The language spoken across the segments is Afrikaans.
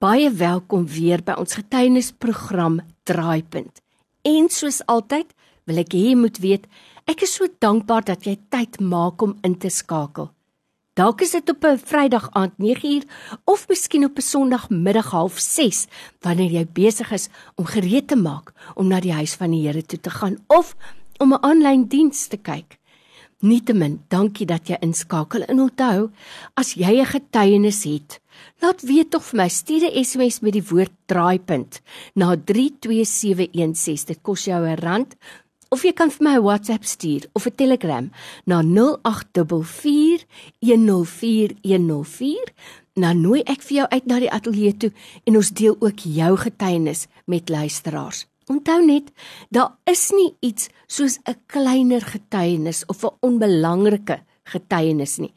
Baie welkom weer by ons getuienisprogram Draaipunt. En soos altyd wil ek hê jy moet weet, ek is so dankbaar dat jy tyd maak om in te skakel. Dalk is dit op 'n Vrydag aand 9uur of miskien op 'n Sondagmiddag 06:30 wanneer jy besig is om gereed te maak om na die huis van die Here toe te gaan of om 'n aanlyn diens te kyk. Nietemin, dankie dat jy inskakel en onthou, as jy 'n getuienis het, laat weet tog vir my, stuur 'n SMS met die woord draaipunt na 32716. Dit kos jou 'n rand of jy kan vir my 'n WhatsApp stuur of 'n Telegram na 0844104104. Dan nooi ek vir jou uit na die ateljee toe en ons deel ook jou getuienis met luisteraars. Onthou net, daar is nie iets soos 'n kleiner getuienis of 'n onbelangrike getuienis nie.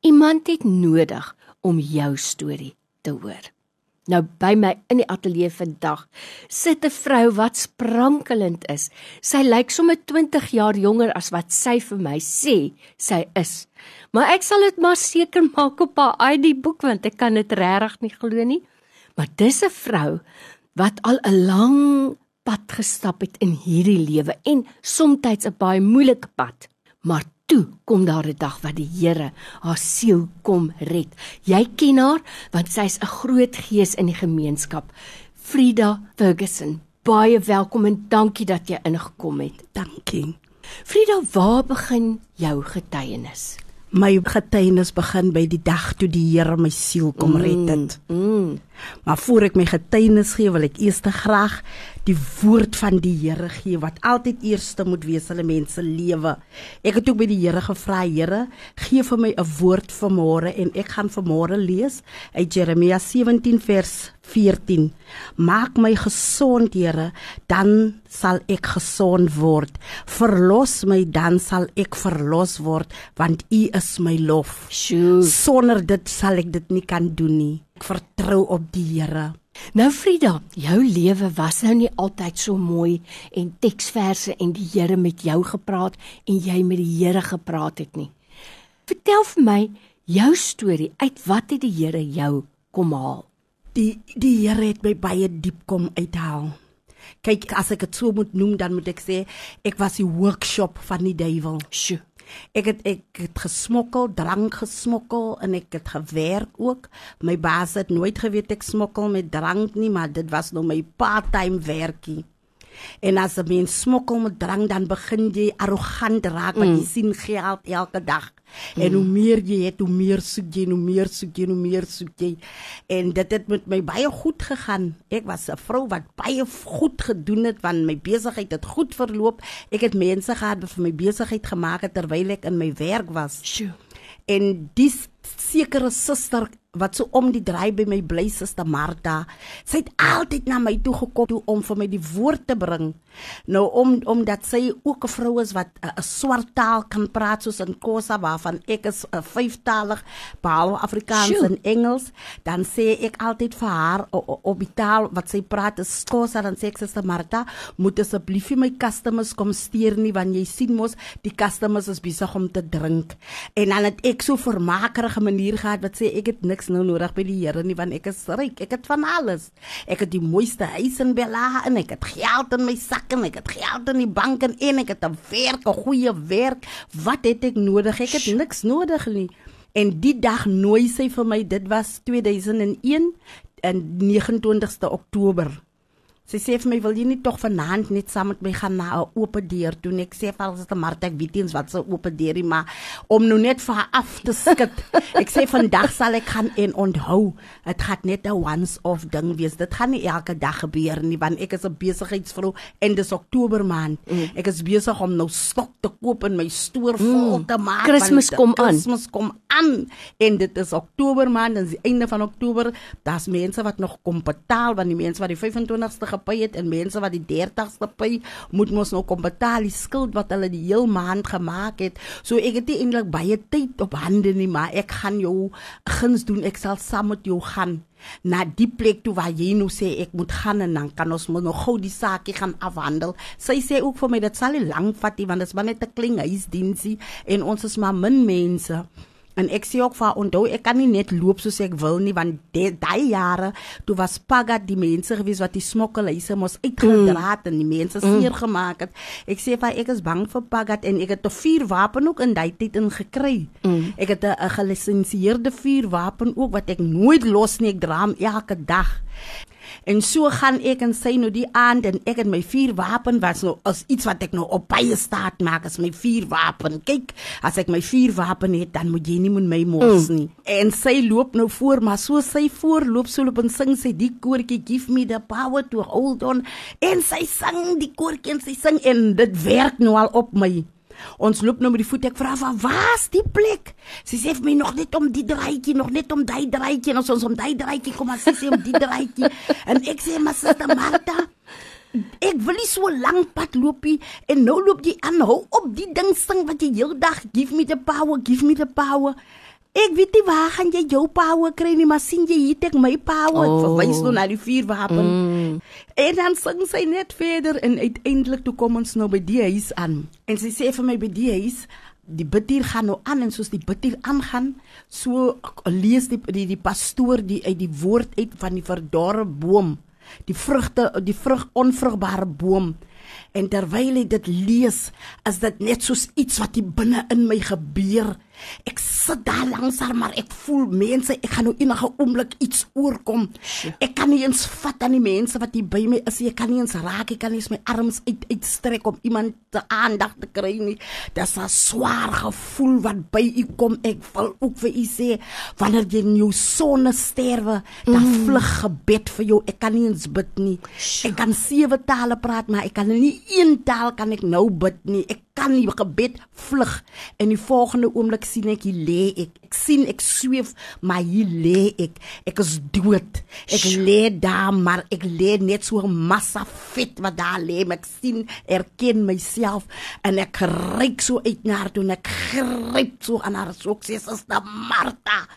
Iemand het nodig om jou storie te hoor. Nou by my in die ateljee vandag sit 'n vrou wat sprankelend is. Sy lyk sommer 20 jaar jonger as wat sy vir my sê sy is. Maar ek sal dit maar seker maak op haar ID boek want ek kan dit regtig nie glo nie. Maar dis 'n vrou wat al 'n lang pad gestap het in hierdie lewe en soms 'n baie moeilike pad. Maar toe kom daar 'n dag wat die Here haar siel kom red. Jy ken haar want sy's 'n groot gees in die gemeenskap. Frida Ferguson, baie welkom en dankie dat jy ingekom het. Dankie. Frida, waar begin jou getuienis? My getuienis begin by die dag toe die Here my siel kom red het. Mm, mm. Maar voor ek my getuienis gee, wil ek eers graag die woord van die Here gee wat altyd eerste moet wees in 'n mens se lewe. Ek het ook by die Here gevra, Here, gee vir my 'n woord vir môre en ek gaan vir môre lees uit Jeremia 17 vers 14. Maak my gesond, Here, dan sal ek gesond word. Verlos my, dan sal ek verlos word, want U is my lof. Sjoe. Sonder dit sal ek dit nie kan doen nie. Ek vertrou op die Here. Nou Frida, jou lewe was nou nie altyd so mooi en teksverse en die Here met jou gepraat en jy met die Here gepraat het nie. Vertel vir my jou storie. Uit wat het die Here jou kom haal? Die die Here het my baie diep kom uithaal. Kyk, as ek dit so moet noem, dan moet ek sê ek was die workshop van die duiwel. Sjoe. Ek het ek het gesmokkel, drank gesmokkel en ek het gewerk ook. My baas het nooit geweet ek smokkel met drank nie, maar dit was nou my part-time werkie. En as 'n mens smokkel met drank dan begin jy arrogant raak want mm. jy sien geld elke dag. Mm. En hoe meer jy het, hoe meer soek jy, hoe meer soek jy, hoe meer soek jy. En dit het met my baie goed gegaan. Ek was 'n vrou wat baie goed gedoen het want my besigheid het goed verloop. Ek het mense gehad wat vir my besigheid gemaak het terwyl ek in my werk was. Sjoe. En dis sekere suster wat so om die draai by my bly suster Martha. Sy het altyd na my toe gekom toe om vir my die woord te bring. Nou om omdat sy ook 'n vrou is wat 'n swart taal kan praat soos in Kosa waarvan ek is 'n vyftalig behalwe Afrikaans Sjoe. en Engels, dan sê ek altyd vir haar op die taal wat sy praat is Kosa dan sê ek suster Martha, moet asseblief vir my customers kom steur nie want jy sien mos die customers is besig om te drink. En dan het ek so vermakerige manier gehad wat sê ek het niks nou nodig by die Here nie want ek is ryk. Ek het van alles. Ek het die mooiste huis in Bella en ek het geld in my sak en ek het geld in die bank en, en ek het 'n werk, 'n goeie werk. Wat het ek nodig? Ek het niks nodig nie. En die dag nooi sy vir my. Dit was 2001 in 29ste Oktober. Sy sê vir my wil jy nie tog vanaand net saam met my gaan na 'n oop deur toe ek sê vir dit Martha ek weet eens wat se oop deur is maar om nou net vir haar af te skit. ek sê vandag sal ek gaan en onthou dit gaan net 'n once off ding wees. Dit gaan nie elke dag gebeur nie want ek is 'n besigheidsvrou en dis Oktober maand. Mm. Ek is besig om nou stok te koop en my stoor vol mm. te maak. Kersfees kom aan. Kersfees kom aan en dit is Oktober maand en die einde van Oktober, daar's mense wat nog kom betaal want die mense wat die 25ste gepay het en mense wat die 30ste pay moet mos nou kom betaal die skuld wat hulle die heel maand gemaak het. So ek het nie eintlik baie tyd op hande nie, maar ek gaan jou guns doen. Ek sal saam met jou gaan na die plek toe waar jy nou sê ek moet gaan en dan kan ons moet nog gou die saakie gaan afhandel. Sy sê ook vir my dit sal nie lank vat nie want dit is maar net 'n klein huisdiensie en ons is maar min mense. En ek sê ook vir onthou ek kan nie net loop soos ek wil nie want daai jare toe was Pagat die mense gewees wat die smokkelhuise mos uitgedra het mm. en die mense seer mm. gemaak het. Ek sê vir ek is bang vir Pagat en ek het 'n vuurwapen ook in daai tyd ingekry. Mm. Ek het 'n gelisensieerde vuurwapen ook wat ek nooit los nie. Ek dra hom elke dag. En so gaan ek en sy nou die aand en ek het my vuurwapen was nou as iets wat ek nou op baie staat maak as my vuurwapen. Kyk, as ek my vuurwapen het, dan moet jy nie met my mors mm. nie. Mm. En sy loop nou voor, maar so sy voorloop so loop en sing sy die koortjie give me the power to hold on en sy sing die koortjie en sy sing en dit werk nou al op my. Ons loop nou met die voet ek vra van waar's die plek? Sy sê vir my nog net om die draaitjie, nog net om daai draaitjie en ons ons om daai draaitjie kom as sy sê om die draaitjie. en ek sê maar sister Martha, ek wil nie so lank pad loopie en nou loop jy aan hou op die ding sing wat jy heeldag give me the power, give me the power. Ek weet nie waar gaan jy jou power kry nie, maar sien jy hier tek my power. Oh. Verwys nou na die vuurwapen. Mm. En dan sing sy net verder en uiteindelik toe kom ons nou by die huis aan. En sy sê vir my by die huis Die bidtier gaan nou aan en soos die bidtier aangaan, so lees die die, die pastoor die uit die woord uit van die verdorre boom, die vrugte die vrug onvrugbare boom. En terwyl hy dit lees, is dit net soos iets wat binne in my gebeur. Ek sit daar langs haar, maar ek voel mense, ek gaan nou enige oomblik iets oorkom. Ek kan nie eens vat aan die mense wat hier by my is. Ek kan nie eens raak, ek kan nie eens my arms uit uitstrek om iemand te aandag te kry nie. Dis 'n swaar gevoel wat by u kom. Ek wil ook vir u sê, wanneer jy in jou sonne sterwe, dan mm. vlug gebed vir jou. Ek kan nie eens bid nie. Ek kan sewe tale praat, maar ek kan nie een taal kan ek nou bid nie. Ek kan nie gebed vlug. En die volgende oomblik sien ek hier lê ek. Ek sien ek sweef maar hier lê ek. Ek is dood. Ek lê daar maar ek lê net so 'n massa vet wat daar lê. Ek sien erken myself en ek ryk so uit na haar toe en ek gryp so aan haar. Sukses as da Martha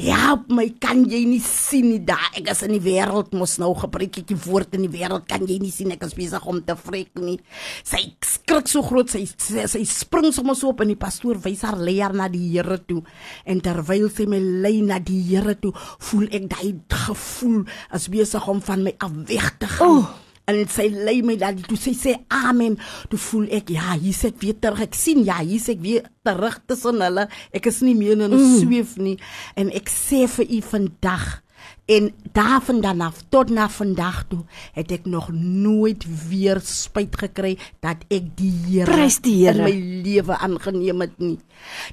Help my, kan jy nie sien nie daar ek is in die wêreld mos nou gebruik ek die woord in die wêreld kan jy nie sien ek is besig om te vrek nie. Sy skrik so groot sy sy, sy spring sommer so op en die pastoor wys haar leer na die Here toe. En terwyl sy my lei na die Here toe, voel ek daai gevoel as besig om van my af weg te gaan. Oh en sy lei my dat toe sy sê amen toe voel ek ja hier sit weer terug ek sien ja hier sit weer terug tussen hulle ek is nie meer in 'n mm. sweef nie en ek sê vir u vandag en daarvan af tot na vandag toe het ek nog nooit weer spyt gekry dat ek die Here in my lewe aangeneem het nie.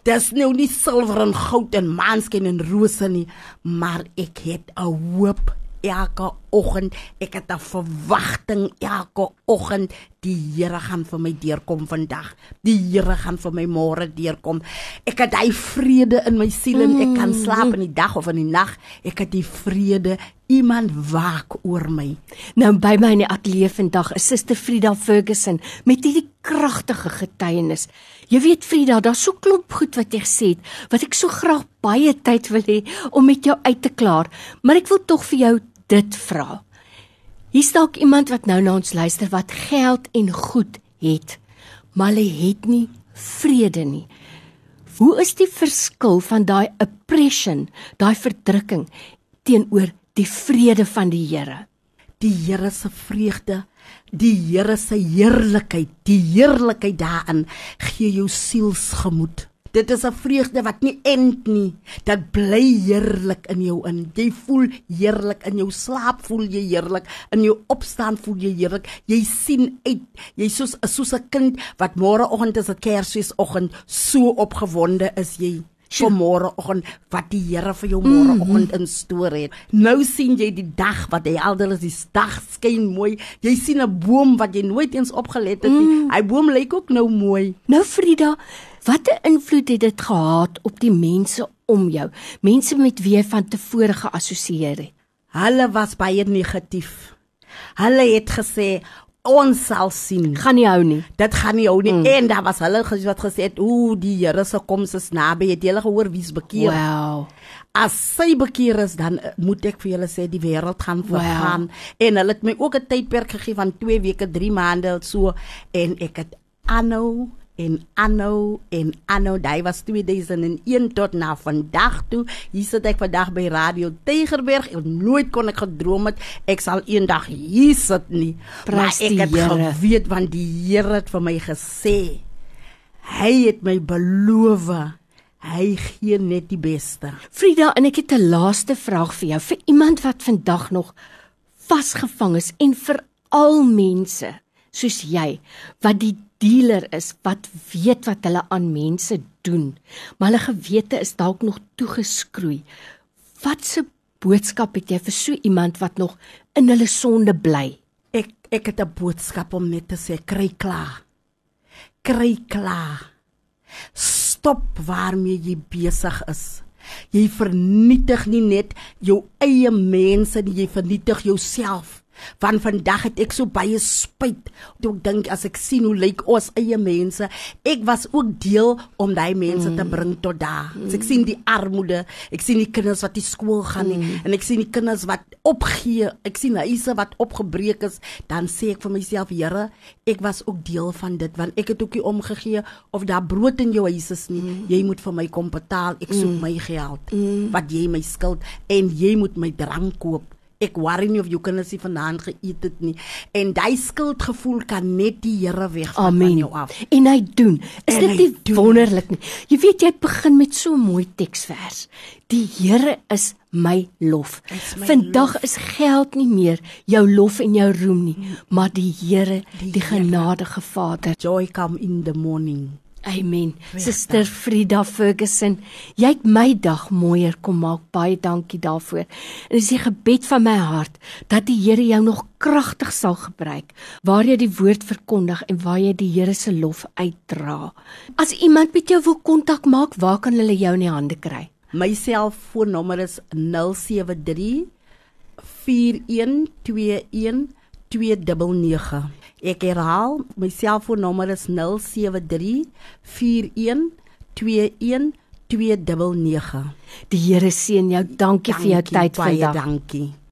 Dis nou nie silwer en goud en maanskin en rose nie, maar ek het 'n hoop elke oggend. Ek het 'n verwagting elke oggend die Here gaan vir my deurkom vandag. Die Here gaan vir my môre deurkom. Ek het hy vrede in my siel en ek kan slaap in die dag of in die nag. Ek het die vrede iemand waak oor my. Nou by my in die ateljee vandag is Suster Frida Ferguson met hierdie kragtige getuienis. Jy weet Frida, daar's so klop goed wat jy gesê het wat ek so graag baie tyd wil hê om met jou uit te klaar, maar ek wil tog vir jou dit vra. Hier's dalk iemand wat nou na ons luister wat geld en goed het, maar hulle het nie vrede nie. Hoe is die verskil van daai oppression, daai verdrukking teenoor die vrede van die Here? Die Here se vreugde, die Here se heerlikheid, die heerlikheid daarin gee jou sielsgemoed. Dit is 'n vreugde wat nie end nie. Dit bly heerlik in jou in. Jy voel heerlik in jou slaap, voel jy heerlik in jou opstaan, voel jy heerlik. Jy sien uit. Jy soos soos 'n kind wat môreoggend as dit Kersfeesoggend so opgewonde is jy vir môreoggend wat die Here vir jou môreoggend mm -hmm. instoor het. Nou sien jy die dag wat hy alders die dag skyn mooi. Jy sien 'n boom wat jy nooit eens opgelet het nie. Mm. Hy boom lyk ook nou mooi. Nou Frida, watter invloed het dit gehad op die mense om jou? Mense met wie jy van tevore geassosieer het. Hulle was baie negatief. Hulle het gesê ons sal sien. Gaan nie hou nie. Dit gaan nie hou nie. Mm. En daar was hulle wat gesê het, "Ooh, die Here se koms is naby." Het julle gehoor wie's bekeer? Wow. As sy bekeer is, dan uh, moet ek vir julle sê die wêreld gaan vergaan. Wow. En hulle het my ook 'n tydperk gegee van 2 weke, 3 maande so en ek het aanhou en aanhou en aanhou. Daai was 2001 tot na vandag toe. Hier sit ek vandag by Radio Tygerberg en nooit kon ek gedroom het ek sal eendag hier sit nie. Prys maar ek het Here. geweet want die Here het vir my gesê. Hy het my beloof. Hy gee net die beste. Frida, en ek het 'n laaste vraag vir jou, vir iemand wat vandag nog vasgevang is en vir al mense soos jy wat die dealer is wat weet wat hulle aan mense doen, maar hulle gewete is dalk nog toegeskroei. Wat 'n boodskap het jy vir so iemand wat nog in hulle sonde bly? Ek ek het 'n boodskap om net te sê, kry klaar. Kry klaar. Stop waarmee jy besig is. Jy vernietig nie net jou eie mense jy vernietig jouself. Van vandag het ek so baie spyt. Toe ek dink as ek sien hoe lyk ons eie mense, ek was ook deel om daai mense te bring tot daar. As ek sien die armoede, ek sien die kinders wat nie skool gaan nie en ek sien die kinders wat opgee, ek sien huise wat opgebreek is, dan sê ek vir myself, Here, ek was ook deel van dit want ek het ook nie omgegee of daar brood in jou huis is nie. Jy moet vir my kom betaal. Ek soek my geld wat jy my skuld en jy moet my drank koop. Ek worry nie of jou kinders nie vanaand geëet het nie. En daai skuldgevoel kan net die Here wegvat van jou af. En hy doen. Is En dit nie doen. wonderlik nie? Jy weet jy het begin met so 'n mooi teksvers. Die Here is my lof. Is my Vandag is geld nie meer jou lof en jou roem nie, maar die Here, die, die genadige Vader. Joy come in the morning. Amen. Suster Frida Ferguson, jy het my dag mooier kom maak. Baie dankie daarvoor. En dis die gebed van my hart dat die Here jou nog kragtig sal gebruik waar jy die woord verkondig en waar jy die Here se lof uitdra. As iemand met jou wil kontak maak, waar kan hulle jou in die hande kry? My selfoonnommer is 073 4121 299. Ek herhaal, my selfoonnommer is 073 4121 299. Die Here seën jou. Dankie, vir jou tyd baie vandag. Dankie.